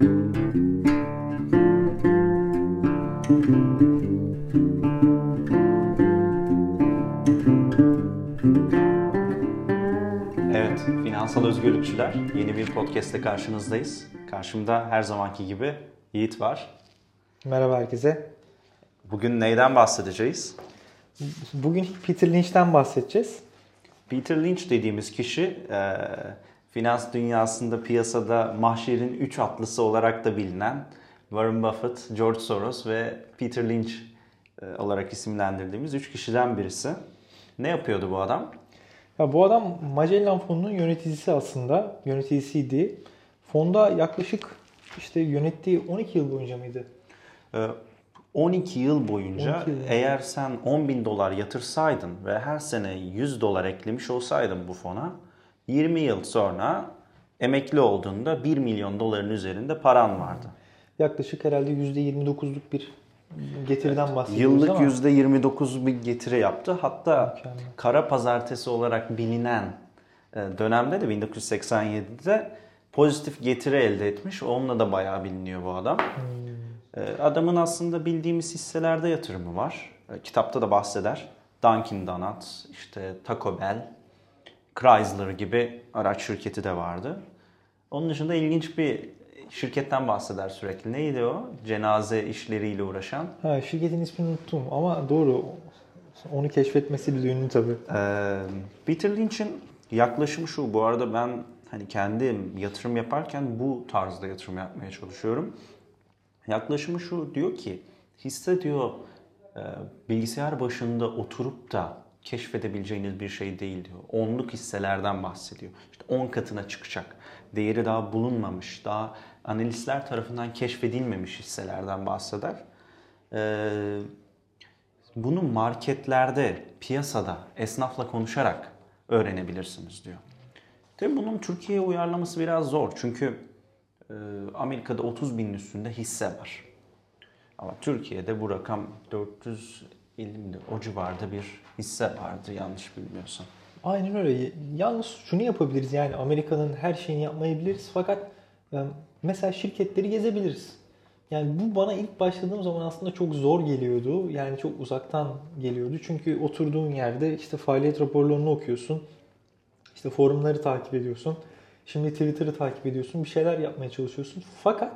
Evet, Finansal Özgürlükçüler yeni bir podcast'te karşınızdayız. Karşımda her zamanki gibi Yiğit var. Merhaba herkese. Bugün neyden bahsedeceğiz? Bugün Peter Lynch'ten bahsedeceğiz. Peter Lynch dediğimiz kişi finans dünyasında piyasada mahşerin üç atlısı olarak da bilinen Warren Buffett, George Soros ve Peter Lynch e, olarak isimlendirdiğimiz üç kişiden birisi. Ne yapıyordu bu adam? Ya bu adam Magellan Fonu'nun yöneticisi aslında. Yöneticisiydi. Fonda yaklaşık işte yönettiği 12 yıl boyunca mıydı? E, 12 yıl boyunca 12 yıl. eğer sen 10 bin dolar yatırsaydın ve her sene 100 dolar eklemiş olsaydın bu fona 20 yıl sonra emekli olduğunda 1 milyon doların üzerinde paran vardı. Yaklaşık herhalde %29'luk bir getiriden bahsediyoruz Yıllık ama %29 bir getiri yaptı. Hatta Mükemmel. kara pazartesi olarak bilinen e, dönemde de 1987'de pozitif getiri elde etmiş. Onunla da bayağı biliniyor bu adam. E, Adamın aslında bildiğimiz hisselerde yatırımı var. E, Kitapta da bahseder. Dunkin Donuts, işte Taco Bell, Chrysler gibi araç şirketi de vardı. Onun dışında ilginç bir şirketten bahseder sürekli. Neydi o? Cenaze işleriyle uğraşan. ha, şirketin ismini unuttum ama doğru. Onu keşfetmesi bile ünlü tabii. Ee, Peter Lynch'in yaklaşımı şu. Bu arada ben hani kendim yatırım yaparken bu tarzda yatırım yapmaya çalışıyorum. Yaklaşımı şu diyor ki hisse diyor bilgisayar başında oturup da keşfedebileceğiniz bir şey değil diyor. Onluk hisselerden bahsediyor. İşte 10 katına çıkacak. Değeri daha bulunmamış, daha analistler tarafından keşfedilmemiş hisselerden bahseder. Ee, bunu marketlerde, piyasada, esnafla konuşarak öğrenebilirsiniz diyor. Tabii bunun Türkiye'ye uyarlaması biraz zor. Çünkü e, Amerika'da 30 binin üstünde hisse var. Ama Türkiye'de bu rakam 450 mi? O civarda bir hisse vardı yanlış bilmiyorsam. Aynen öyle. Yalnız şunu yapabiliriz yani Amerika'nın her şeyini yapmayabiliriz fakat e, mesela şirketleri gezebiliriz. Yani bu bana ilk başladığım zaman aslında çok zor geliyordu. Yani çok uzaktan geliyordu. Çünkü oturduğun yerde işte faaliyet raporlarını okuyorsun. İşte forumları takip ediyorsun. Şimdi Twitter'ı takip ediyorsun. Bir şeyler yapmaya çalışıyorsun. Fakat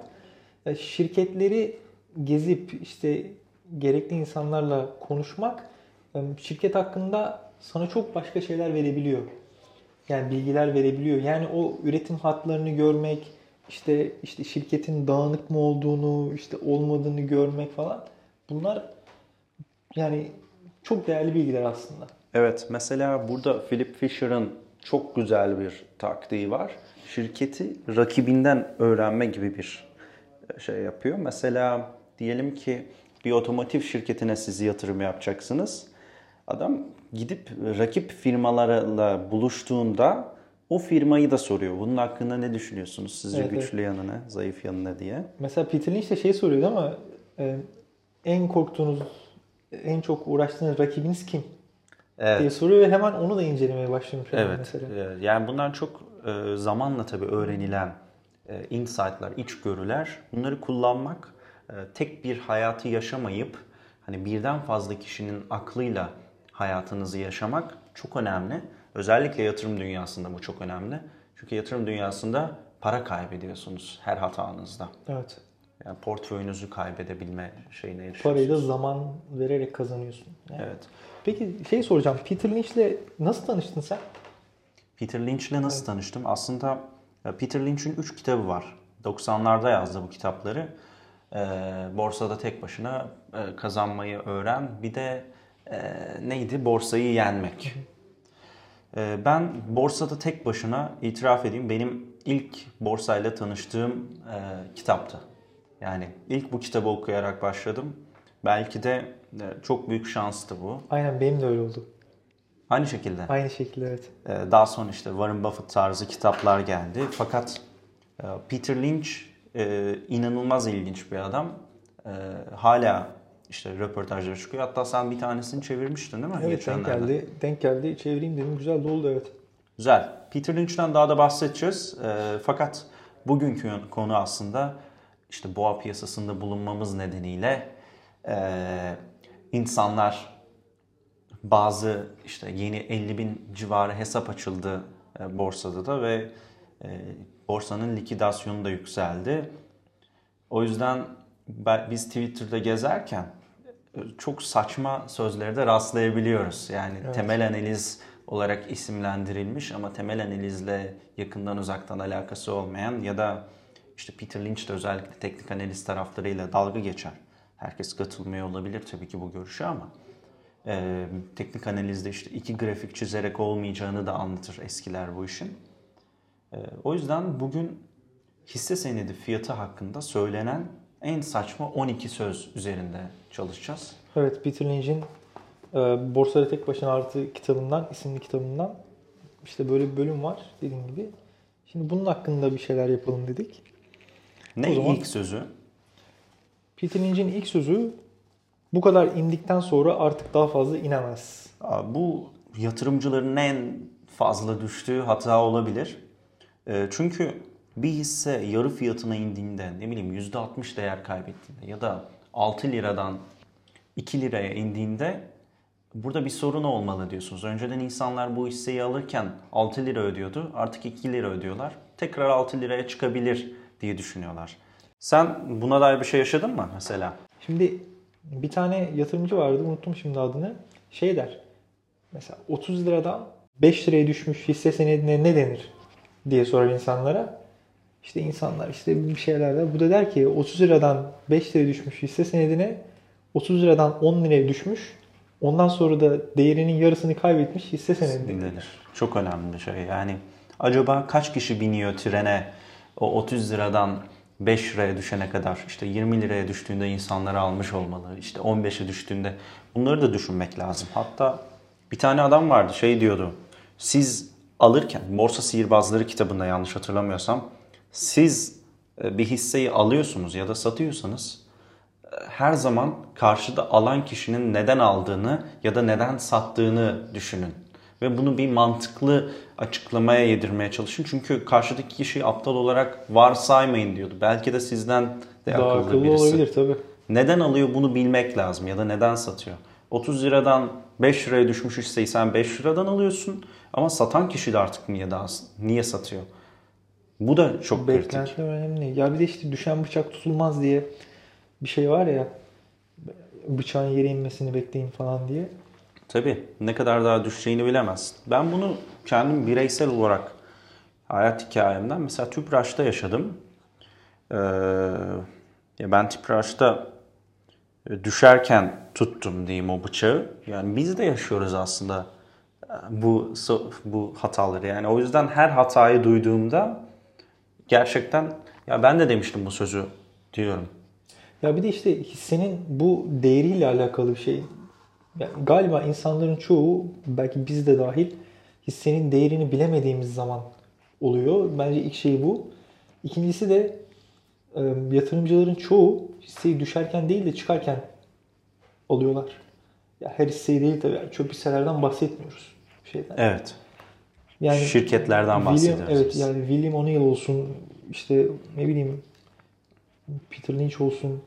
e, şirketleri gezip işte gerekli insanlarla konuşmak e, şirket hakkında sana çok başka şeyler verebiliyor. Yani bilgiler verebiliyor. Yani o üretim hatlarını görmek, işte işte şirketin dağınık mı olduğunu, işte olmadığını görmek falan. Bunlar yani çok değerli bilgiler aslında. Evet, mesela burada Philip Fisher'ın çok güzel bir taktiği var. Şirketi rakibinden öğrenme gibi bir şey yapıyor. Mesela diyelim ki bir otomotiv şirketine siz yatırım yapacaksınız. Adam gidip rakip firmalarla buluştuğunda o firmayı da soruyor. Bunun hakkında ne düşünüyorsunuz? Sizce Evet, evet. güçlü yanı ne, zayıf yanı ne diye. Mesela Peter Lynch de şey soruyordu ama e, en korktuğunuz, en çok uğraştığınız rakibiniz kim? Evet. diye soruyor ve hemen onu da incelemeye başlamış Evet. mesela. e, Yani bunlar çok e, zamanla tabii öğrenilen e, insight'lar, içgörüler. Bunları kullanmak, tek bir hayatı yaşamayıp hani birden fazla kişinin aklıyla hayatınızı yaşamak çok önemli. Özellikle yatırım dünyasında bu çok önemli. Çünkü yatırım dünyasında para kaybediyorsunuz her hatanızda. Evet. Yani portföyünüzü kaybedebilme şeyine erişiyorsunuz. Parayı da zaman vererek kazanıyorsun. Yani. Evet. Peki şey soracağım. Peter Lynch'le nasıl tanıştın sen? Peter Lynch'le nasıl tanıştım? Aslında e, Peter Lynch'in 3 kitabı var. 90'larda yazdı bu kitapları. Ee, borsada tek başına e, kazanmayı öğren. Bir de e, neydi? Borsayı yenmek. Ee, ben borsada tek başına itiraf edeyim benim ilk borsayla tanıştığım e, kitaptı. Yani ilk bu kitabı okuyarak başladım. Belki de e, çok büyük şanstı bu. Aynen benim de öyle oldu. Aynı şekilde. Aynı şekilde evet. Ee, Daha sonra işte Warren Buffett tarzı kitaplar geldi. Fakat e, Peter Lynch e, inanılmaz ilginç bir adam. E, Hala işte röportajlara çıkıyor. Hatta sen bir tanesini çevirmiştin değil mi? Evet denk geldi. Denk geldi. Çevireyim dedim. Güzel de oldu evet. Güzel. Peter Lynch'ten daha da bahsedeceğiz. E, fakat bugünkü konu aslında işte boğa piyasasında bulunmamız nedeniyle e, insanlar bazı işte yeni 50 bin civarı hesap açıldı e, borsada da ve e, borsanın likidasyonu da yükseldi. O yüzden biz Twitter'da gezerken e, çok saçma sözlere de rastlayabiliyoruz. Yani evet. temel analiz olarak isimlendirilmiş ama temel analizle yakından uzaktan alakası olmayan ya da işte Peter Lynch de özellikle teknik analiz taraflarıyla dalga geçer. Herkes katılmıyor olabilir tabii ki bu görüşe ama e, teknik analizde işte iki grafik çizerek olmayacağını da anlatır eskiler bu işin. E, o yüzden bugün hisse senedi fiyatı hakkında söylenen en saçma 12 söz üzerinde çalışacağız. Evet Peter Lynch'in e, Borsada Tek Başına Artı kitabından, isimli kitabından işte böyle bir bölüm var dediğim gibi. Şimdi bunun hakkında bir şeyler yapalım dedik. Ne o zaman, ilk sözü? Peter Lynch'in ilk sözü bu kadar indikten sonra artık daha fazla inemez. Bu yatırımcıların en fazla düştüğü hata olabilir. E, çünkü bir hisse yarı fiyatına indiğinde ne bileyim %60 değer kaybettiğinde ya da 6 liradan 2 liraya indiğinde burada bir sorun olmalı diyorsunuz. Önceden insanlar bu hisseyi alırken 6 lira ödüyordu. Artık 2 lira ödüyorlar. Tekrar 6 liraya çıkabilir diye düşünüyorlar. Sen buna dair bir şey yaşadın mı mesela? Şimdi bir tane yatırımcı vardı unuttum şimdi adını. Şey der. Mesela 30 liradan 5 liraya düşmüş hisse senedine ne denir diye sorar insanlara. İşte insanlar işte bir şeyler der. Bu da der ki 30 liradan 5 liraya düşmüş hisse senedine 30 liradan 10 liraya düşmüş. Ondan sonra da değerinin yarısını kaybetmiş hisse senedi. Çok önemli bir şey. Yani acaba kaç kişi biniyor trene o 30 liradan 5 liraya düşene kadar işte 20 liraya düştüğünde insanları almış olmalı. İşte 15'e düştüğünde bunları da düşünmek lazım. Hatta bir tane adam vardı şey diyordu. Siz alırken Borsa Sihirbazları kitabında yanlış hatırlamıyorsam siz e, bir hisseyi alıyorsunuz ya da satıyorsanız e, her zaman karşıda alan kişinin neden aldığını ya da neden sattığını düşünün. Ve bunu bir mantıklı açıklamaya yedirmeye çalışın. Çünkü karşıdaki kişiyi aptal olarak varsaymayın diyordu. Belki de sizden de Daha akıllı, akıllı birisi. olabilir tabii. Neden alıyor bunu bilmek lazım ya da neden satıyor. 30 liradan 5 liraya düşmüş hisseyi sen 5 liradan alıyorsun ama satan kişi de artık niye daha niye satıyor? Bu da çok Beklentiler kritik. önemli. Ya bir de işte düşen bıçak tutulmaz diye bir şey var ya bıçağın yere inmesini bekleyin falan diye. Tabii ne kadar daha düşeceğini bilemezsin. Ben bunu kendim bireysel olarak hayat hikayemden mesela Tüpraş'ta yaşadım. Ee, ya ben Tüpraş'ta e, düşerken tuttum diyeyim o bıçağı. Yani biz de yaşıyoruz aslında bu bu hataları. Yani o yüzden her hatayı duyduğumda gerçekten ya ben de demiştim bu sözü diyorum. Ya bir de işte hissenin bu değeriyle alakalı bir şey. Yani galiba insanların çoğu belki biz de dahil hissenin değerini bilemediğimiz zaman oluyor. Bence ilk şey bu. İkincisi de e, yatırımcıların çoğu hisseyi düşerken değil de çıkarken alıyorlar. Ya her hisseyi değil tabii. Yani çöp hisselerden bahsetmiyoruz. Şeyden. Evet. Yani şirketlerden bahsediyoruz. William, evet yani William O'Neill olsun işte ne bileyim Peter Lynch olsun.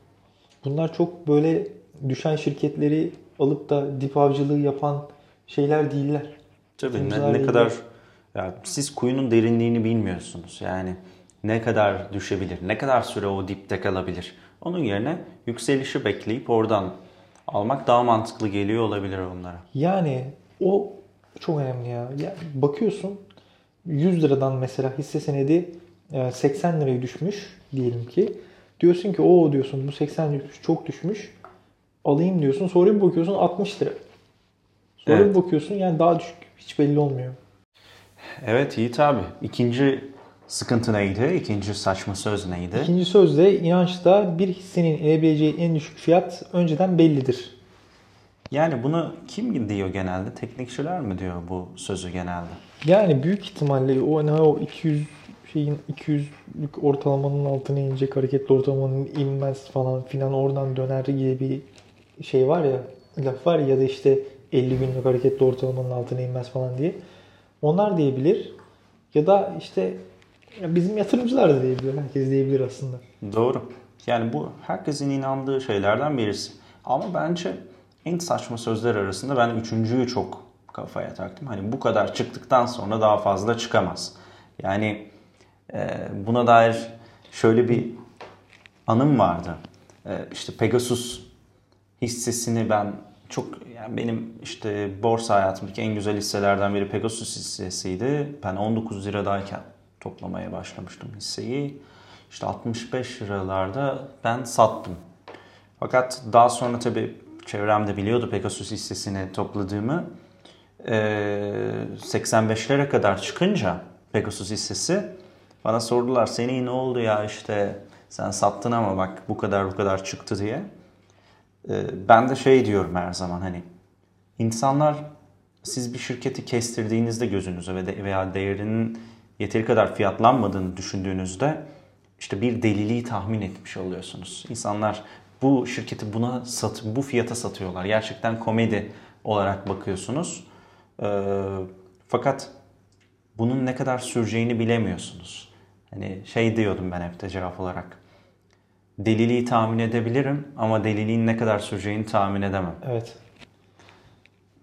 Bunlar çok böyle düşen şirketleri alıp da dip avcılığı yapan şeyler değiller. Tabii ne, ne kadar ya siz kuyunun derinliğini bilmiyorsunuz. Yani ne kadar düşebilir, ne kadar süre o dipte kalabilir. Onun yerine yükselişi bekleyip oradan almak daha mantıklı geliyor olabilir onlara. Yani o çok önemli ya. ya bakıyorsun 100 liradan mesela hisse senedi 80 e, liraya düşmüş diyelim ki. Diyorsun ki o diyorsun bu 80 düşmüş çok düşmüş. Alayım diyorsun. Sonra bir bakıyorsun 60 lira. Sonra evet. bir bakıyorsun yani daha düşük. Hiç belli olmuyor. Evet Yiğit abi. İkinci sıkıntı neydi? İkinci saçma söz neydi? İkinci söz de inançta bir hissenin inebileceği en düşük fiyat önceden bellidir. Yani bunu kim diyor genelde? Teknikçiler mi diyor bu sözü genelde? Yani büyük ihtimalle o ne o 200 şeyin 200'lük ortalamanın altına inecek hareketli ortalamanın inmez falan filan oradan döner gibi bir şey var ya laf var ya da işte 50 günlük hareketli ortalamanın altına inmez falan diye. Onlar diyebilir. Ya da işte bizim yatırımcılar da diyebilir. Herkes diyebilir aslında. Doğru. Yani bu herkesin inandığı şeylerden birisi. Ama bence en saçma sözler arasında ben üçüncüyü çok kafaya taktım. Hani bu kadar çıktıktan sonra daha fazla çıkamaz. Yani e, buna dair şöyle bir anım vardı. E, işte Pegasus hissesini ben çok yani benim işte borsa hayatımdaki en güzel hisselerden biri Pegasus hissesiydi. Ben 19 liradayken toplamaya başlamıştım hisseyi. İşte 65 liralarda ben sattım. Fakat daha sonra tabii çevremde biliyordu Pegasus hissesini topladığımı. Ee, 85'lere kadar çıkınca Pegasus hissesi bana sordular seni ne oldu ya işte sen sattın ama bak bu kadar bu kadar çıktı diye. Ee, ben de şey diyorum her zaman hani insanlar siz bir şirketi kestirdiğinizde gözünüze ve de, veya değerinin yeteri kadar fiyatlanmadığını düşündüğünüzde işte bir deliliği tahmin etmiş oluyorsunuz. İnsanlar bu şirketi buna sat, bu fiyata satıyorlar. Gerçekten komedi olarak bakıyorsunuz. Ee, fakat bunun ne kadar süreceğini bilemiyorsunuz. Hani şey diyordum ben hep de cevap olarak. Deliliği tahmin edebilirim ama deliliğin ne kadar süreceğini tahmin edemem. Evet.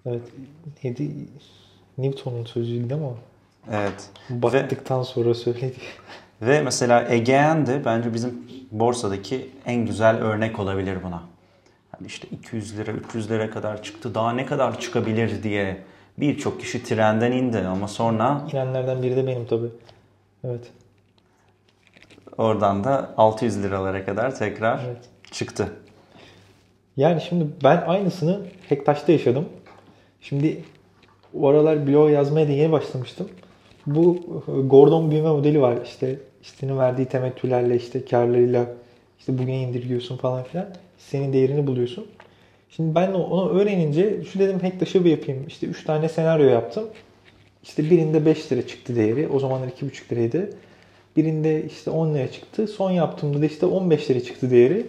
Evet. Neydi? Newton'un sözüydü o? Evet. Battıktan sonra söyledi. Ve mesela Egean de bence bizim borsadaki en güzel örnek olabilir buna. Hani işte 200 lira, 300 lira kadar çıktı. Daha ne kadar çıkabilir diye birçok kişi trenden indi ama sonra İnenlerden biri de benim tabii. Evet. oradan da 600 liralara kadar tekrar Evet. çıktı. Yani şimdi ben aynısını Hektaş'ta yaşadım. Şimdi o aralar blog yazmaya da yeni başlamıştım. Bu e, Gordon büyüme modeli var. İşte sitenin verdiği temettülerle işte karlarıyla işte bugün indirgiyorsun falan filan. Senin değerini buluyorsun. Şimdi ben onu öğrenince şu dedim Hektaş'ı bir yapayım. İşte 3 tane senaryo yaptım. İşte birinde 5 lira çıktı değeri. O zamanlar 2,5 liraydı. Birinde işte 10 lira çıktı. Son yaptığımda da işte 15 lira çıktı değeri.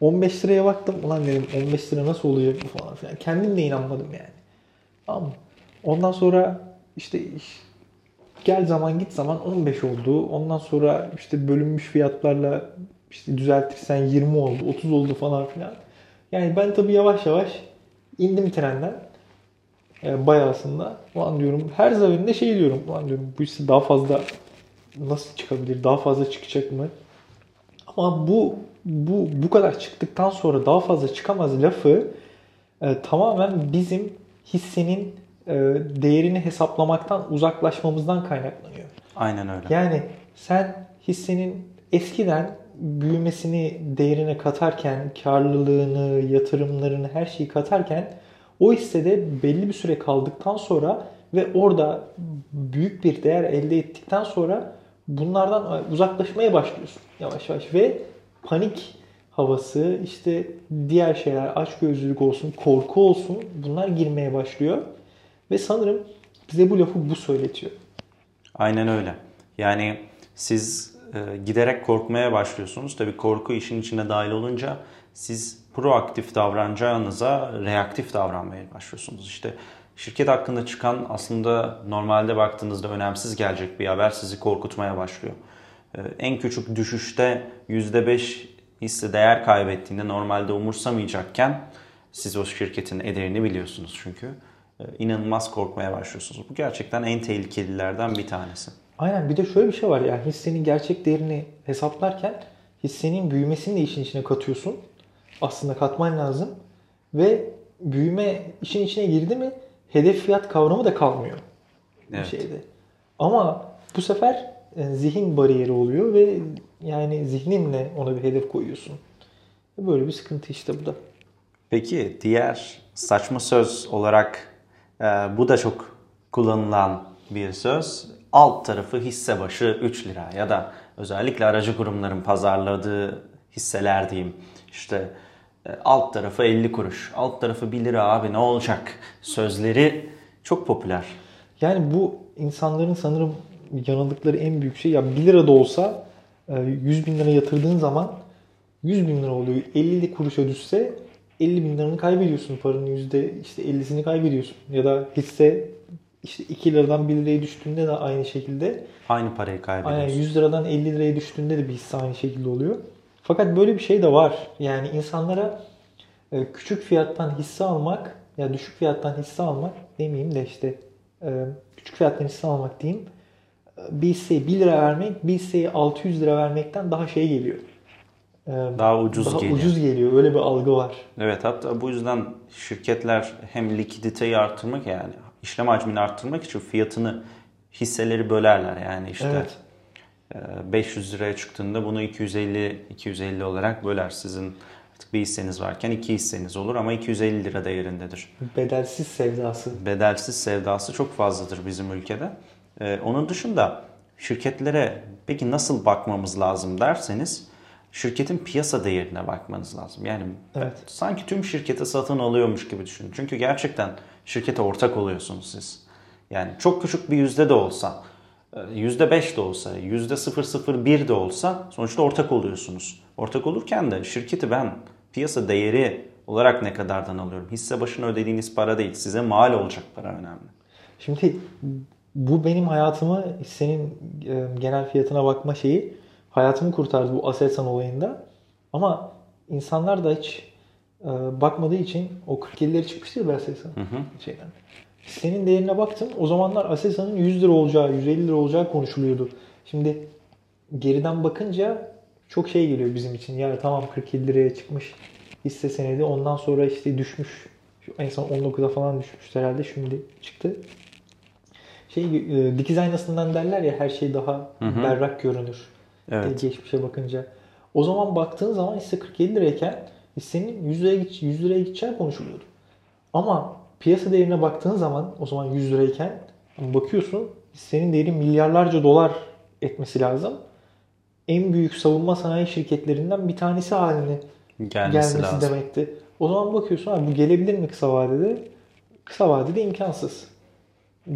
15 liraya baktım. Ulan dedim 15 lira nasıl olacak bu falan filan. Kendim de inanmadım yani. Tamam? Ondan sonra işte iş- gel zaman git zaman 15 oldu. Ondan sonra işte bölünmüş fiyatlarla işte düzeltirsen 20 oldu, 30 oldu falan filan. Yani ben tabii yavaş yavaş indim trenden. E, bayağısında. Ulan diyorum her seferinde şey diyorum. Ulan diyorum bu işte daha fazla nasıl çıkabilir? Daha fazla çıkacak mı? Ama bu bu bu kadar çıktıktan sonra daha fazla çıkamaz lafı e, tamamen bizim hissenin değerini hesaplamaktan uzaklaşmamızdan kaynaklanıyor. Aynen öyle. Yani sen hissenin eskiden büyümesini değerine katarken, karlılığını, yatırımlarını, her şeyi katarken o hissede belli bir süre kaldıktan sonra ve orada büyük bir değer elde ettikten sonra bunlardan uzaklaşmaya başlıyorsun yavaş yavaş ve panik havası işte diğer şeyler açgözlülük olsun, korku olsun bunlar girmeye başlıyor ve sanırım bize bu lafı bu söyletiyor. Aynen öyle. Yani siz e, giderek korkmaya başlıyorsunuz. Tabii korku işin içine dahil olunca siz proaktif davranacağınıza reaktif davranmaya başlıyorsunuz. İşte şirket hakkında çıkan aslında normalde baktığınızda önemsiz gelecek bir haber sizi korkutmaya başlıyor. E, en küçük düşüşte %5 hisse değer kaybettiğinde normalde umursamayacakken siz o şirketin ederini biliyorsunuz çünkü. E, inanılmaz korkmaya başlıyorsunuz. Bu gerçekten en tehlikelilerden bir tanesi. Aynen bir de şöyle bir şey var yani hissenin gerçek değerini hesaplarken hissenin büyümesini de işin içine katıyorsun. Aslında katman lazım. Ve büyüme işin içine girdi mi hedef fiyat kavramı da kalmıyor. Bir Evet. şeyde. Ama bu sefer e, zihin bariyeri oluyor ve yani zihninle ona bir hedef koyuyorsun. Böyle bir sıkıntı işte bu da. Peki diğer saçma söz olarak e, bu da çok kullanılan bir söz. Alt tarafı hisse başı 3 lira ya da özellikle aracı kurumların pazarladığı hisseler diyeyim. İşte e, alt tarafı 50 kuruş, alt tarafı 1 lira abi ne olacak sözleri çok popüler. Yani bu insanların sanırım yanıldıkları en büyük şey ya 1 lira da olsa e, 100 bin lira yatırdığın zaman 100 bin lira oluyor. 50 kuruşa düşse 50 bin liranı kaybediyorsun. Paranın yüzde işte 50'sini kaybediyorsun. Ya da hisse işte 2 liradan 1 liraya düştüğünde de aynı şekilde. Aynı parayı kaybediyorsun. Aynen 100 liradan 50 liraya düştüğünde de bir hisse aynı şekilde oluyor. Fakat böyle bir şey de var. Yani insanlara e, küçük fiyattan hisse almak ya düşük fiyattan hisse almak demeyeyim de işte e, küçük fiyattan hisse almak diyeyim. E, bir hisseye 1 lira vermek bir hisseye 600 lira vermekten daha şey geliyor. E, Daha ucuz daha geliyor. ucuz geliyor. Öyle bir algı var. Evet hatta bu yüzden şirketler hem likiditeyi arttırmak yani işlem hacmini arttırmak için fiyatını hisseleri bölerler. Yani işte Evet. e, 500 liraya çıktığında bunu 250 250 olarak böler. Sizin artık bir hisseniz varken iki hisseniz olur ama 250 lira değerindedir. Bedelsiz sevdası. Bedelsiz sevdası çok fazladır bizim ülkede. E, onun dışında şirketlere peki nasıl bakmamız lazım derseniz şirketin piyasa değerine bakmanız lazım. Yani Evet. sanki tüm şirketi satın alıyormuş gibi düşünün. Çünkü gerçekten şirkete ortak oluyorsunuz siz. Yani çok küçük bir yüzde de olsa, e, yüzde beş de olsa, yüzde 001 de olsa sonuçta ortak oluyorsunuz. Ortak olurken de şirketi ben piyasa değeri olarak ne kadardan alıyorum? Hisse başına ödediğiniz para değil, size mal olacak para önemli. Şimdi bu benim hayatımı senin e, genel fiyatına bakma şeyi hayatımı kurtardı bu Aselsan olayında. Ama insanlar da hiç e, bakmadığı için o 47'leri çıkmıştı ya Aselsan şeyden. Senin değerine baktım. O zamanlar Aselsan'ın 100 lira olacağı, 150 lira olacağı konuşuluyordu. Şimdi geriden bakınca çok şey geliyor bizim için. Ya tamam 47 liraya çıkmış hisse senedi. Ondan sonra işte düşmüş. Şu en son 19'a falan düşmüş herhalde. Şimdi çıktı. Şey e, dikiz aynasından derler ya her şey daha berrak görünür. Evet. Geçmişe bakınca. O zaman baktığın zaman hisse 47 lirayken hissenin 100 liraya, git- 100 liraya gideceği konuşuluyordu. Ama piyasa değerine baktığın zaman o zaman 100 lirayken bakıyorsun hissenin değeri milyarlarca dolar etmesi lazım. En büyük savunma sanayi şirketlerinden bir tanesi haline Gelmesi, gelmesi lazım. demekti. O zaman bakıyorsun abi bu gelebilir mi kısa vadede? Kısa vadede imkansız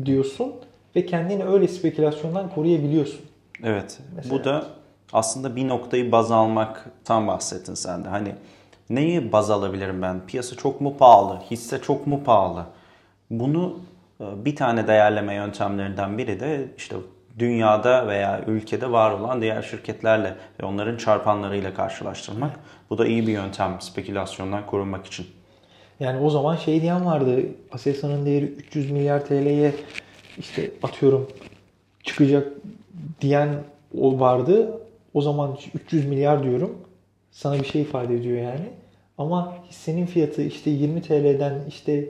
diyorsun ve kendini öyle spekülasyondan koruyabiliyorsun. Evet. Mesela. Bu da aslında bir noktayı baz almaktan bahsettin sen de. Hani neyi baz alabilirim ben? Piyasa çok mu pahalı? Hisse çok mu pahalı? Bunu e, bir tane değerleme yöntemlerinden biri de işte dünyada veya ülkede var olan diğer şirketlerle ve onların çarpanlarıyla karşılaştırmak. Bu da iyi bir yöntem spekülasyondan korunmak için. Yani o zaman şey diyen vardı. Aselsan'ın değeri 300 milyar TL'ye işte atıyorum çıkacak diyen o vardı. O zaman 300 milyar diyorum. Sana bir şey ifade ediyor yani. Ama hissenin fiyatı işte 20 TL'den işte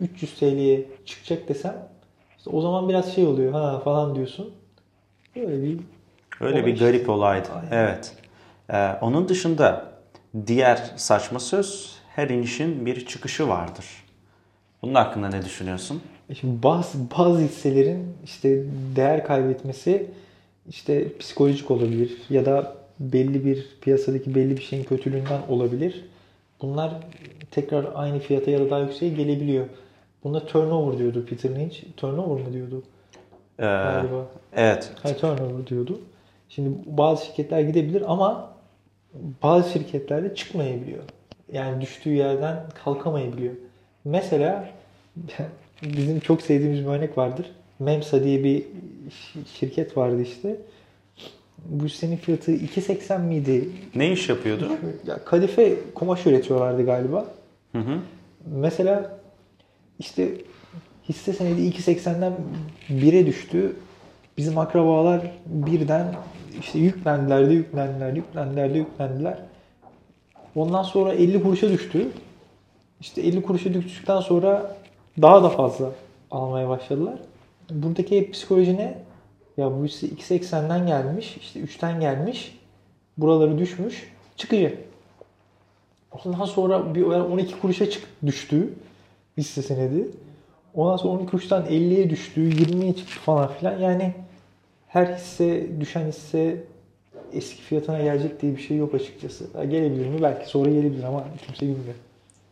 300 TL'ye çıkacak desem işte o zaman biraz şey oluyor ha falan diyorsun. Böyle bir Öyle bir işte. garip olaydı. Aynen. Evet. Ee, onun dışında diğer saçma söz her inişin bir çıkışı vardır. Bunun hakkında ne düşünüyorsun? E Şimdi bazı bazı hisselerin işte değer kaybetmesi işte psikolojik olabilir ya da belli bir piyasadaki belli bir şeyin kötülüğünden olabilir. Bunlar tekrar aynı fiyata ya da daha yükseğe gelebiliyor. Buna turnover diyordu Peter Lynch. Turnover mı diyordu? Ee, Galiba. evet. Hayır turnover diyordu. Şimdi bazı şirketler gidebilir ama bazı şirketlerde çıkmayabiliyor. Yani düştüğü yerden kalkamayabiliyor. Mesela bizim çok sevdiğimiz bir örnek vardır. Memsa diye bir şirket vardı işte. Bu senin fiyatı 2.80 miydi? Ne iş yapıyordu? Ya kadife kumaş üretiyorlardı galiba. Hı hı. Mesela işte hisse senedi 2.80'den 1'e düştü. Bizim akrabalar birden işte yüklendiler de yüklendiler, yüklendiler de yüklendiler. Ondan sonra 50 kuruşa düştü. İşte 50 kuruşa düştükten sonra daha da fazla almaya başladılar. Buradaki psikoloji ne? Ya bu hisse 2.80'den gelmiş, işte 3'ten gelmiş. Buraları düşmüş, çıkacak. Ondan sonra bir 12 kuruşa çık düştü hisse senedi. Ondan sonra 12 kuruştan 50'ye düştü, 20'ye çıktı falan filan. Yani her hisse, düşen hisse eski fiyatına gelecek diye bir şey yok açıkçası. Gelebilir mi? Belki sonra gelebilir ama kimse bilmiyor.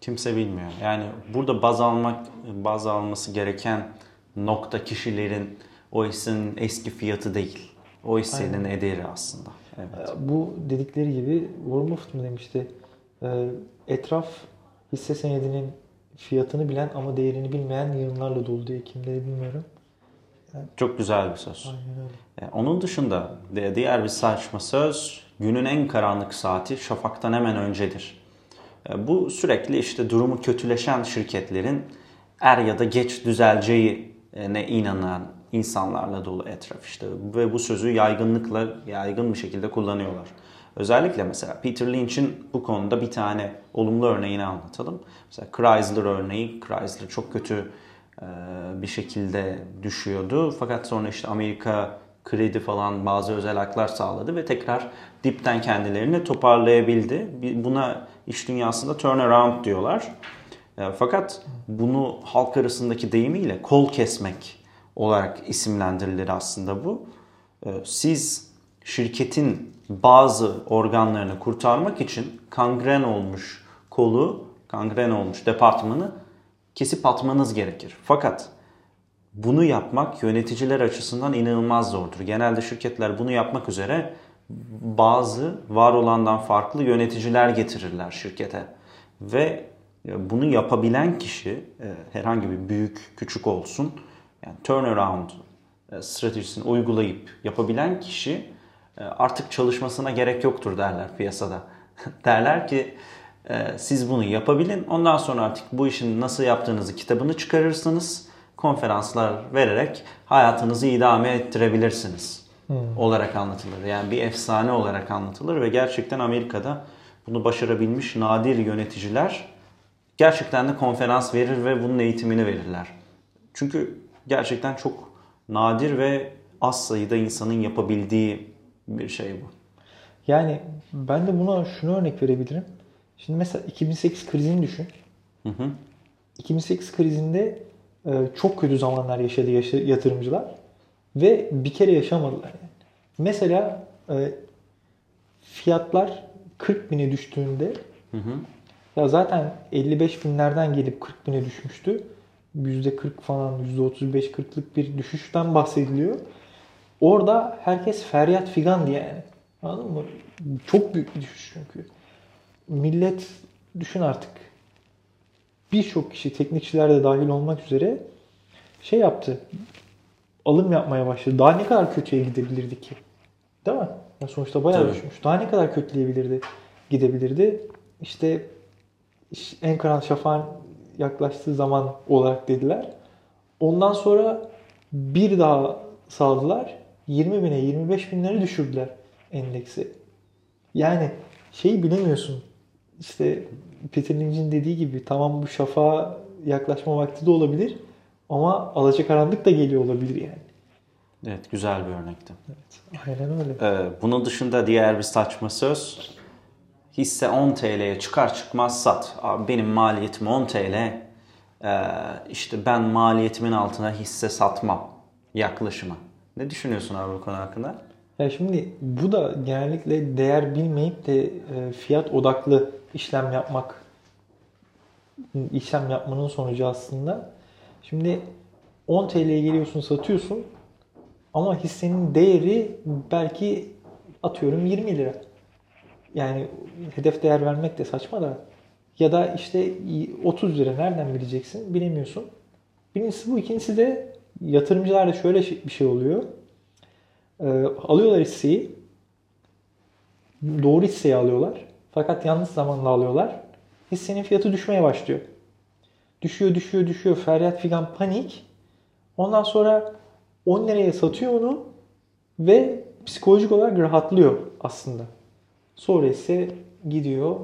Kimse bilmiyor. Yani burada baz almak, baz alması gereken nokta kişilerin o hissenin eski fiyatı değil. O hissenin ederi aslında. Evet. Bu dedikleri gibi Warren Buffett mı demişti? Ee, Etraf hisse senedinin fiyatını bilen ama değerini bilmeyen yığınlarla dolu diye kimleri bilmiyorum. Çok güzel bir söz. Aynen öyle. E, Onun dışında diğer bir saçma söz günün en karanlık saati şafaktan hemen öncedir. Bu sürekli işte durumu kötüleşen şirketlerin er ya da geç düzeleceğine inanan insanlarla dolu etraf işte ve bu sözü yaygınlıkla yaygın bir şekilde kullanıyorlar. Özellikle mesela Peter Lynch'in bu konuda bir tane olumlu örneğini anlatalım. Mesela Chrysler örneği. Chrysler çok kötü e, bir şekilde düşüyordu. Fakat sonra işte Amerika kredi falan bazı özel haklar sağladı ve tekrar dipten kendilerini toparlayabildi. Buna iş dünyasında turnaround diyorlar. E, Fakat bunu halk arasındaki deyimiyle kol kesmek olarak isimlendirilir aslında bu. E, Siz şirketin bazı organlarını kurtarmak için kangren olmuş kolu, kangren olmuş departmanı kesip atmanız gerekir. Fakat bunu yapmak yöneticiler açısından inanılmaz zordur. Genelde şirketler bunu yapmak üzere bazı var olandan farklı yöneticiler getirirler şirkete. Ve bunu yapabilen kişi e, herhangi bir büyük küçük olsun yani turnaround e, stratejisini uygulayıp yapabilen kişi e, artık çalışmasına gerek yoktur derler piyasada. derler ki siz bunu yapabilin ondan sonra artık bu işin nasıl yaptığınızı kitabını çıkarırsınız konferanslar vererek hayatınızı idame ettirebilirsiniz olarak anlatılır. Yani bir efsane olarak anlatılır ve gerçekten Amerika'da bunu başarabilmiş nadir yöneticiler gerçekten de konferans verir ve bunun eğitimini verirler. Çünkü gerçekten çok nadir ve az sayıda insanın yapabildiği bir şey bu. Yani ben de buna şunu örnek verebilirim. Şimdi mesela 2008 krizini düşün. 2008 krizinde e, çok kötü zamanlar yaşadı yaşa- yatırımcılar ve bir kere yaşamadılar. Yani. Mesela e, fiyatlar 40 bine düştüğünde ya zaten 55 binlerden gelip 40 bine düşmüştü. %40 falan %35-40'lık bir düşüşten bahsediliyor. Orada herkes feryat figan diye yani. Anladın mı? Çok büyük bir düşüş çünkü. Millet düşün artık. Birçok kişi teknikçiler de dahil olmak üzere şey yaptı. Alım yapmaya başladı. Daha ne kadar kötüye gidebilirdi ki? Değil mi? Ya sonuçta bayağı Tabii. düşmüş. Daha ne kadar kötüleyebilirdi? Gidebilirdi. İşte iş- en karanlık şafağın yaklaştığı zaman olarak dediler. Ondan sonra bir daha saldılar. 20 bine 25 binleri düşürdüler endeksi. Yani şeyi bilemiyorsun. İşte Peter Lynch'in dediği gibi tamam bu şafağa yaklaşma vakti de olabilir ama alacakaranlık da geliyor olabilir yani. Evet güzel bir örnekti. Evet, aynen öyle. Ee, bunun dışında diğer bir saçma söz. Hisse 10 TL'ye çıkar çıkmaz sat. Abi benim maliyetim 10 TL. Ee, işte ben maliyetimin altına hisse satmam yaklaşımı. Ne düşünüyorsun abi bu konu hakkında? Ya şimdi bu da genellikle değer bilmeyip de e, fiyat odaklı işlem yapmak işlem yapmanın sonucu aslında. Şimdi 10 TL'ye geliyorsun satıyorsun ama hissenin değeri belki atıyorum 20 lira. Yani hedef değer vermek de saçma da. Ya da işte 30 lira nereden bileceksin bilemiyorsun. Birincisi bu. ikincisi de yatırımcılarda şöyle şey- bir şey oluyor. Ee, alıyorlar hisseyi. Doğru hisseyi alıyorlar. Fakat yanlış zamanla alıyorlar. Hissenin fiyatı düşmeye başlıyor. Düşüyor, düşüyor, düşüyor. Feryat figan panik. Ondan sonra 10 liraya satıyor onu ve psikolojik olarak rahatlıyor aslında. Sonra ise gidiyor.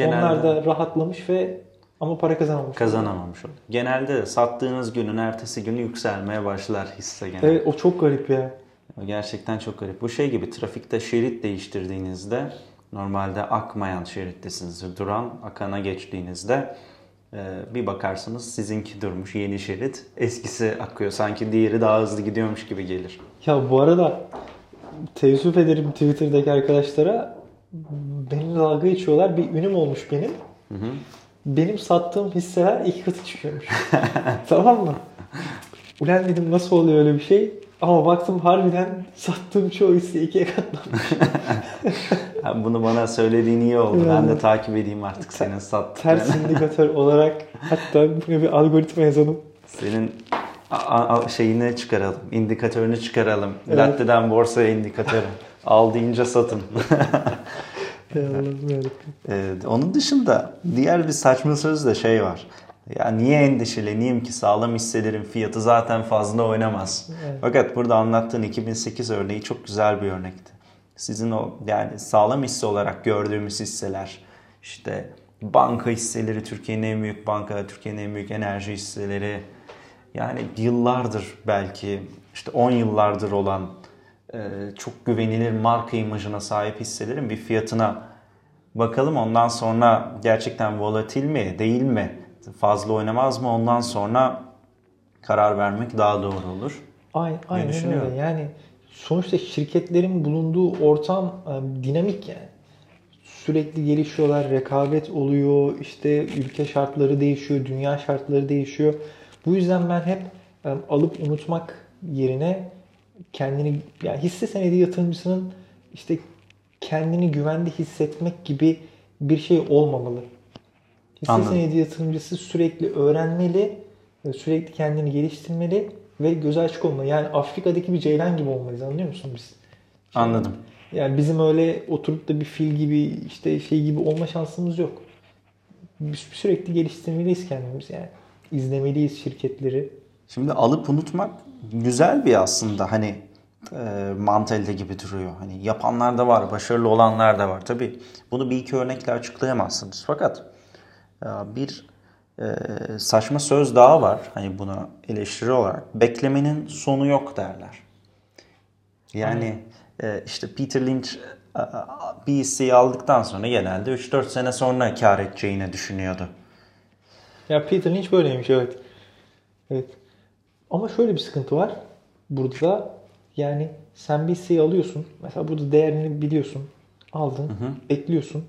Onlar da rahatlamış ve ama para kazanamamış. kazanamamış oldu. Genelde de sattığınız günün ertesi günü yükselmeye başlar hisse genelde. Evet o çok garip ya. Gerçekten çok garip. Bu şey gibi trafikte şerit değiştirdiğinizde normalde akmayan şerittesinizdir. Duran akana geçtiğinizde e, bir bakarsınız sizinki durmuş yeni şerit. Eskisi akıyor. Sanki diğeri daha hızlı gidiyormuş gibi gelir. Ya bu arada teessüf ederim Twitter'daki arkadaşlara benimle dalga geçiyorlar. Bir ünüm olmuş benim. Benim sattığım hisseler iki katı çıkıyormuş. tamam mı? Ulan dedim nasıl oluyor öyle bir şey? Ama baktım harbiden sattığım çoğu hisse ikiye katlanmış. Bunu bana söylediğin iyi oldu. Ben Yani. de takip edeyim artık senin sattığın. Ters indikatör olarak hatta buna bir algoritma yazalım. Senin A- a- şeyini çıkaralım, indikatörünü çıkaralım. Evet. Latte'den borsaya indikatörü. Al deyince satın. Ee, onun dışında diğer bir saçma söz de şey var. Ya niye endişeleneyim ki sağlam hisselerin fiyatı zaten fazla oynamaz. Evet. Fakat burada anlattığın 2008 örneği çok güzel bir örnekti. Sizin o yani sağlam hisse olarak gördüğümüz hisseler işte banka hisseleri Türkiye'nin en büyük banka, Türkiye'nin en büyük enerji hisseleri yani yıllardır belki işte 10 yıllardır olan e, çok güvenilir marka imajına sahip hisselerin bir fiyatına bakalım. Ondan sonra gerçekten volatil mi değil mi fazla oynamaz mı ondan sonra karar vermek daha doğru olur. Aynen, aynen öyle. Yani sonuçta şirketlerin bulunduğu ortam e, dinamik yani. Sürekli gelişiyorlar, rekabet oluyor, işte ülke şartları değişiyor, dünya şartları değişiyor. Bu yüzden ben hep alıp unutmak yerine kendini yani hisse senedi yatırımcısının işte kendini güvende hissetmek gibi bir şey olmamalı. Hisse Anladım. senedi yatırımcısı sürekli öğrenmeli, sürekli kendini geliştirmeli ve gözü açık olmalı. Yani Afrika'daki bir ceylan gibi olmalıyız anlıyor musun biz? Anladım. Yani bizim öyle oturup da bir fil gibi işte şey gibi olma şansımız yok. Biz sürekli geliştirmeliyiz kendimizi yani. İzlemeliyiz şirketleri. Şimdi alıp unutmak güzel bir aslında hani e, mantalite gibi duruyor. Hani yapanlar da var, başarılı olanlar da var. Tabii bunu bir iki örnekle açıklayamazsınız. Fakat e, bir e, saçma söz daha var. Hani buna eleştiri olarak beklemenin sonu yok derler. Yani e, işte Peter Lynch e, bir hisseyi aldıktan sonra genelde 3-4 sene sonra kar edeceğini düşünüyordu. Ya Peter Lynch böyleymiş evet. Evet. Ama şöyle bir sıkıntı var. Burada da yani sen bir hisseyi alıyorsun. Mesela burada değerini biliyorsun. Aldın. Bekliyorsun.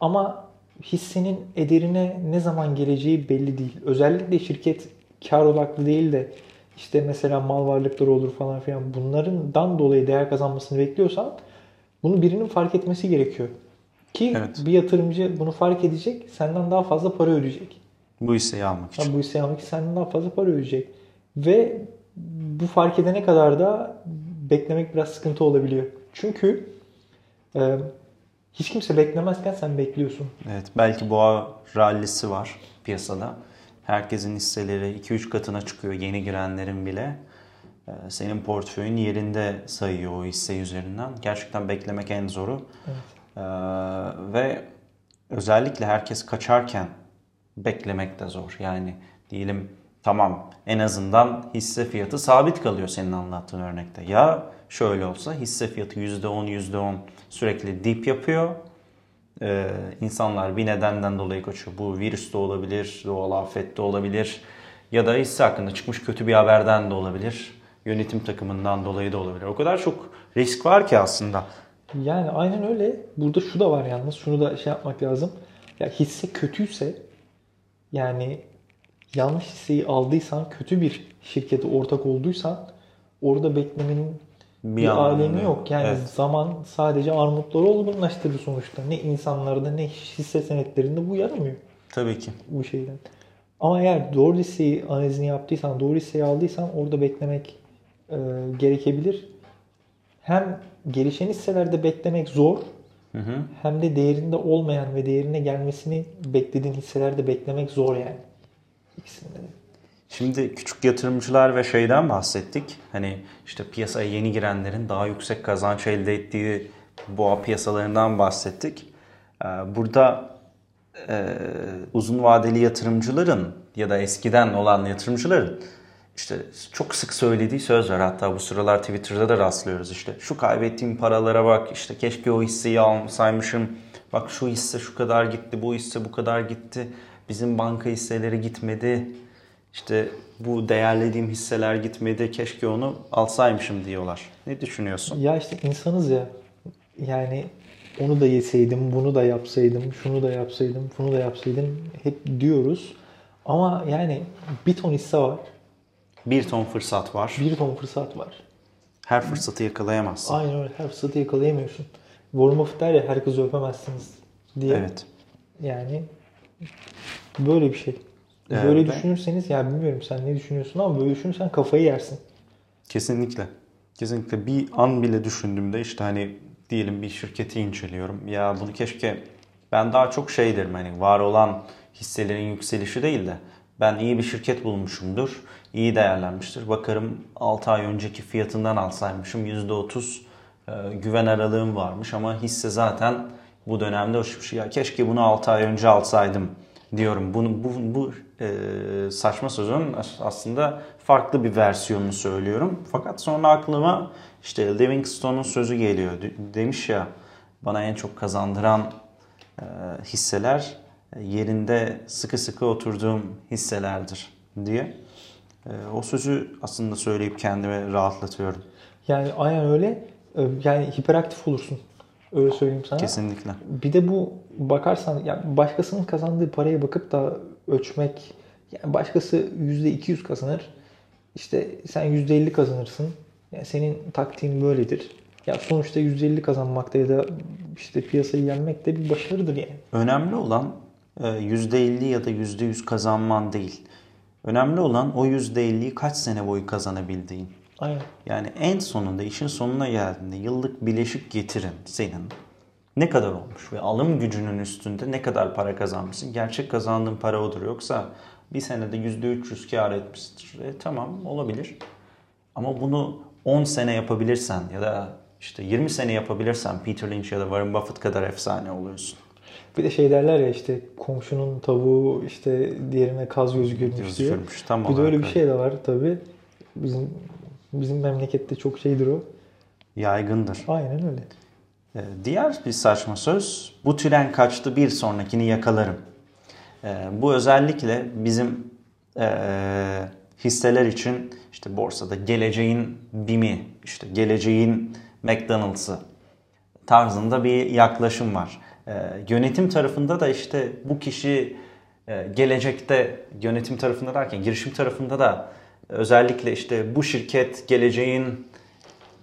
Ama hissenin ederine ne zaman geleceği belli değil. Özellikle şirket kar odaklı değil de işte mesela mal varlıkları olur falan filan bunlardan dolayı değer kazanmasını bekliyorsan bunu birinin fark etmesi gerekiyor. Ki Evet. bir yatırımcı bunu fark edecek, senden daha fazla para ödeyecek. Bu hisseyi almak için. Ha, bu hisseyi almak için senden daha fazla para ödeyecek. Ve bu fark edene kadar da beklemek biraz sıkıntı olabiliyor. Çünkü e, hiç kimse beklemezken sen bekliyorsun. Evet, belki boğa rallisi var piyasada. Herkesin hisseleri 2-3 katına çıkıyor yeni girenlerin bile. Ee, Senin portföyün yerinde sayıyor o hisse üzerinden. Gerçekten beklemek en zoru. Evet. Ee, ve özellikle herkes kaçarken beklemek de zor. Yani diyelim tamam en azından hisse fiyatı sabit kalıyor senin anlattığın örnekte. Ya şöyle olsa hisse fiyatı %10 %10 sürekli dip yapıyor. Ee, insanlar bir nedenden dolayı kaçıyor. Bu virüs de olabilir, doğal afet de olabilir. Ya da hisse hakkında çıkmış kötü bir haberden de olabilir. Yönetim takımından dolayı da olabilir. O kadar çok risk var ki aslında. Yani aynen öyle. Burada şu da var yalnız. Şunu da şey yapmak lazım. Ya hisse kötüyse yani yanlış hisseyi aldıysan, kötü bir şirkete ortak olduysan orada beklemenin bir, anlamı alemi yok. Yani Evet. zaman sadece armutları olgunlaştırır sonuçta. Ne insanlarda ne hisse senetlerinde bu yaramıyor Tabii ki. bu şeyden. Ama eğer doğru hisseyi analizini yaptıysan, doğru hisseyi aldıysan orada beklemek e, gerekebilir. Hem gelişen hisselerde beklemek zor, Hı hı. hem de değerinde olmayan ve değerine gelmesini beklediğin hisselerde beklemek zor yani. İkisinde de. Şimdi küçük yatırımcılar ve şeyden bahsettik. Hani işte piyasaya yeni girenlerin daha yüksek kazanç elde ettiği boğa piyasalarından bahsettik. Ee, Burada e, uzun vadeli yatırımcıların ya da eskiden olan yatırımcıların işte çok sık söylediği söz var. Hatta bu sıralar Twitter'da da rastlıyoruz işte. Şu kaybettiğim paralara bak işte keşke o hisseyi alsaymışım. Bak şu hisse şu kadar gitti, bu hisse bu kadar gitti. Bizim banka hisseleri gitmedi. İşte bu değerlediğim hisseler gitmedi. Keşke onu alsaymışım diyorlar. Ne düşünüyorsun? Ya işte insanız ya. Yani onu da yeseydim, bunu da yapsaydım, şunu da yapsaydım, bunu da yapsaydım hep diyoruz. Ama yani bir ton hisse var, Bir ton fırsat var. bir ton fırsat var. Her fırsatı yakalayamazsın. Aynen öyle. Her fırsatı yakalayamıyorsun. Warren Buffett der ya herkesi öpemezsiniz diye. Evet. Yani böyle bir şey. Ee, Böyle düşünürseniz ya bilmiyorum sen ne düşünüyorsun ama böyle düşünürsen kafayı yersin. Kesinlikle. Kesinlikle bir an bile düşündüğümde işte hani diyelim bir şirketi inceliyorum. Ya bunu keşke ben daha çok şey derim hani var olan hisselerin yükselişi değil de ben iyi bir şirket bulmuşumdur. iyi değerlenmiştir. Bakarım 6 ay önceki fiyatından alsaymışım %30 e, güven aralığım varmış ama hisse zaten bu dönemde uçmuş. Ya keşke bunu 6 ay önce alsaydım diyorum. Bunu bu, bu e, saçma sözün as- aslında farklı bir versiyonunu söylüyorum. Fakat sonra aklıma işte Livingstone'un sözü geliyor. De- Demiş ya bana en çok kazandıran e, hisseler yerinde sıkı sıkı oturduğum hisselerdir diye. E, o sözü aslında söyleyip kendime rahatlatıyorum. Yani aynen öyle. Ee, Yani hiperaktif olursun. Öyle söyleyeyim sana. Kesinlikle. Bir de bu bakarsan yani başkasının kazandığı paraya bakıp da ölçmek yani başkası %200 kazanır. İşte sen %50 kazanırsın. Yani senin taktiğin böyledir. Ya sonuçta %50 kazanmakta ya da işte piyasayı yenmek de bir başarıdır yani. Önemli olan e, %50 ya da %100 kazanman değil. Önemli olan o %50'yi kaç sene boyu kazanabildiğin. Aynen. Yani en sonunda işin sonuna geldiğinde yıllık bileşik getirin senin ne kadar olmuş ve alım gücünün üstünde ne kadar para kazanmışsın. Gerçek kazandığın para odur. Yoksa bir senede %300 kar etmiştir. E, tamam olabilir. Ama bunu 10 sene yapabilirsen ya da işte 20 sene yapabilirsen Peter Lynch ya da Warren Buffett kadar efsane oluyorsun. Bir de şey derler ya işte komşunun tavuğu işte diğerine kaz gözü görmüş diye. Tam Bir de öyle bir şey de var tabi. Bizim bizim memlekette çok şeydir o. Yaygındır. Aynen öyle. Ee, Diğer bir saçma söz, bu tren kaçtı bir sonrakini yakalarım. Ee, Bu özellikle bizim eee, hisseler için işte borsada geleceğin BİM'i, işte geleceğin McDonald's'ı tarzında bir yaklaşım var. Ee, Yönetim tarafında da işte bu kişi e, gelecekte yönetim tarafında derken girişim tarafında da özellikle işte bu şirket geleceğin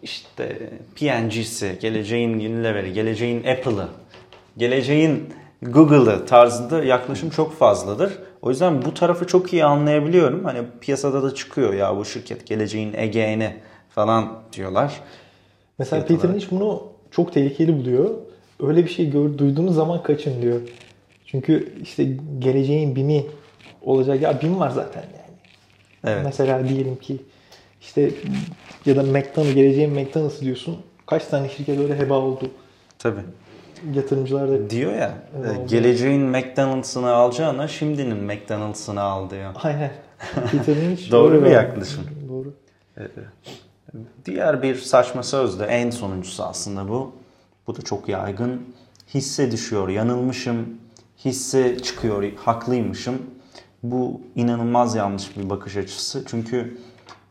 işte PNG'si, geleceğin Unilever'i, geleceğin Apple'ı, geleceğin Google'ı tarzında yaklaşım çok fazladır. O yüzden bu tarafı çok iyi anlayabiliyorum. Hani piyasada da çıkıyor ya bu şirket geleceğin EGN'i falan diyorlar. Mesela Fiyat Peter olarak. Lynch bunu çok tehlikeli buluyor. Öyle bir şey gör, duyduğunuz zaman kaçın diyor. Çünkü işte geleceğin BİM'i olacak. Ya BİM var zaten yani. Evet. Mesela diyelim ki işte ya da McDonald's, geleceğin McDonald's diyorsun. Kaç tane şirket öyle heba oldu. Tabii. Yatırımcılar da Diyor ya e, oldu. geleceğin McDonald's'ını alacağına şimdinin McDonald's'ını al diyor. aynen. Doğru bir- yaklaşım. Doğru. Diğer bir saçma söz de en sonuncusu aslında bu. Bu da çok yaygın. Hisse düşüyor, yanılmışım. Hisse çıkıyor, haklıymışım. Bu inanılmaz yanlış bir bakış açısı. Çünkü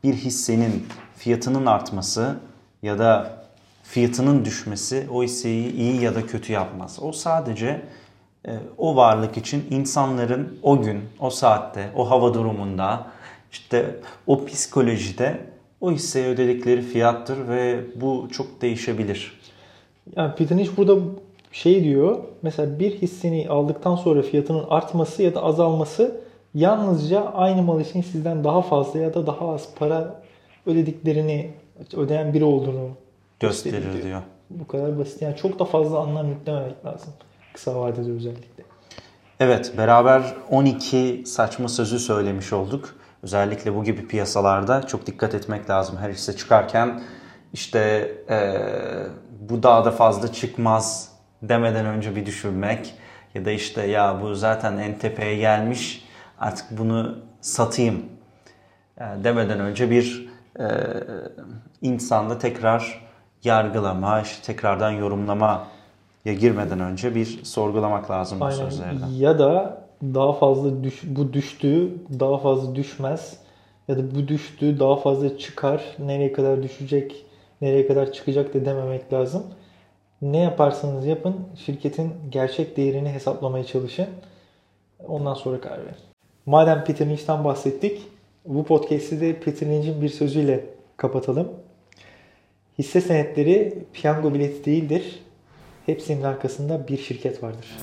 bir hissenin fiyatının artması ya da fiyatının düşmesi o hisseyi iyi ya da kötü yapmaz. O sadece e, o varlık için insanların o gün, o saatte, o hava durumunda, işte o psikolojide o hisseye ödedikleri fiyattır ve bu çok değişebilir. Yani Peter Lynch burada şey diyor. Mesela bir hisseni aldıktan sonra fiyatının artması ya da azalması yalnızca aynı mal için sizden daha fazla ya da daha az para ödediklerini ödeyen biri olduğunu Gösterir gösteriyor. diyor. Bu kadar basit. Yani çok da fazla anlam yüklememek lazım. Kısa vadede özellikle. Evet, beraber 12 saçma sözü söylemiş olduk. Özellikle bu gibi piyasalarda çok dikkat etmek lazım. Her hisse çıkarken işte eee, bu daha da fazla çıkmaz demeden önce bir düşünmek. Ya da işte ya bu zaten en tepeye gelmiş artık bunu satayım e, demeden önce bir e, insanda tekrar yargılama, işte tekrardan yorumlama ya girmeden önce bir sorgulamak lazım bu Aynen. sözlerden. Ya da daha fazla düş, bu düştü daha fazla düşmez ya da bu düştü daha fazla çıkar nereye kadar düşecek nereye kadar çıkacak da dememek lazım. Ne yaparsanız yapın şirketin gerçek değerini hesaplamaya çalışın. Ondan sonra karar verin. Madem Peter Lynch'ten bahsettik bu podcast'i de Peter Lynch'in bir sözüyle kapatalım. Hisse senetleri piyango bileti değildir. Hepsinin arkasında bir şirket vardır.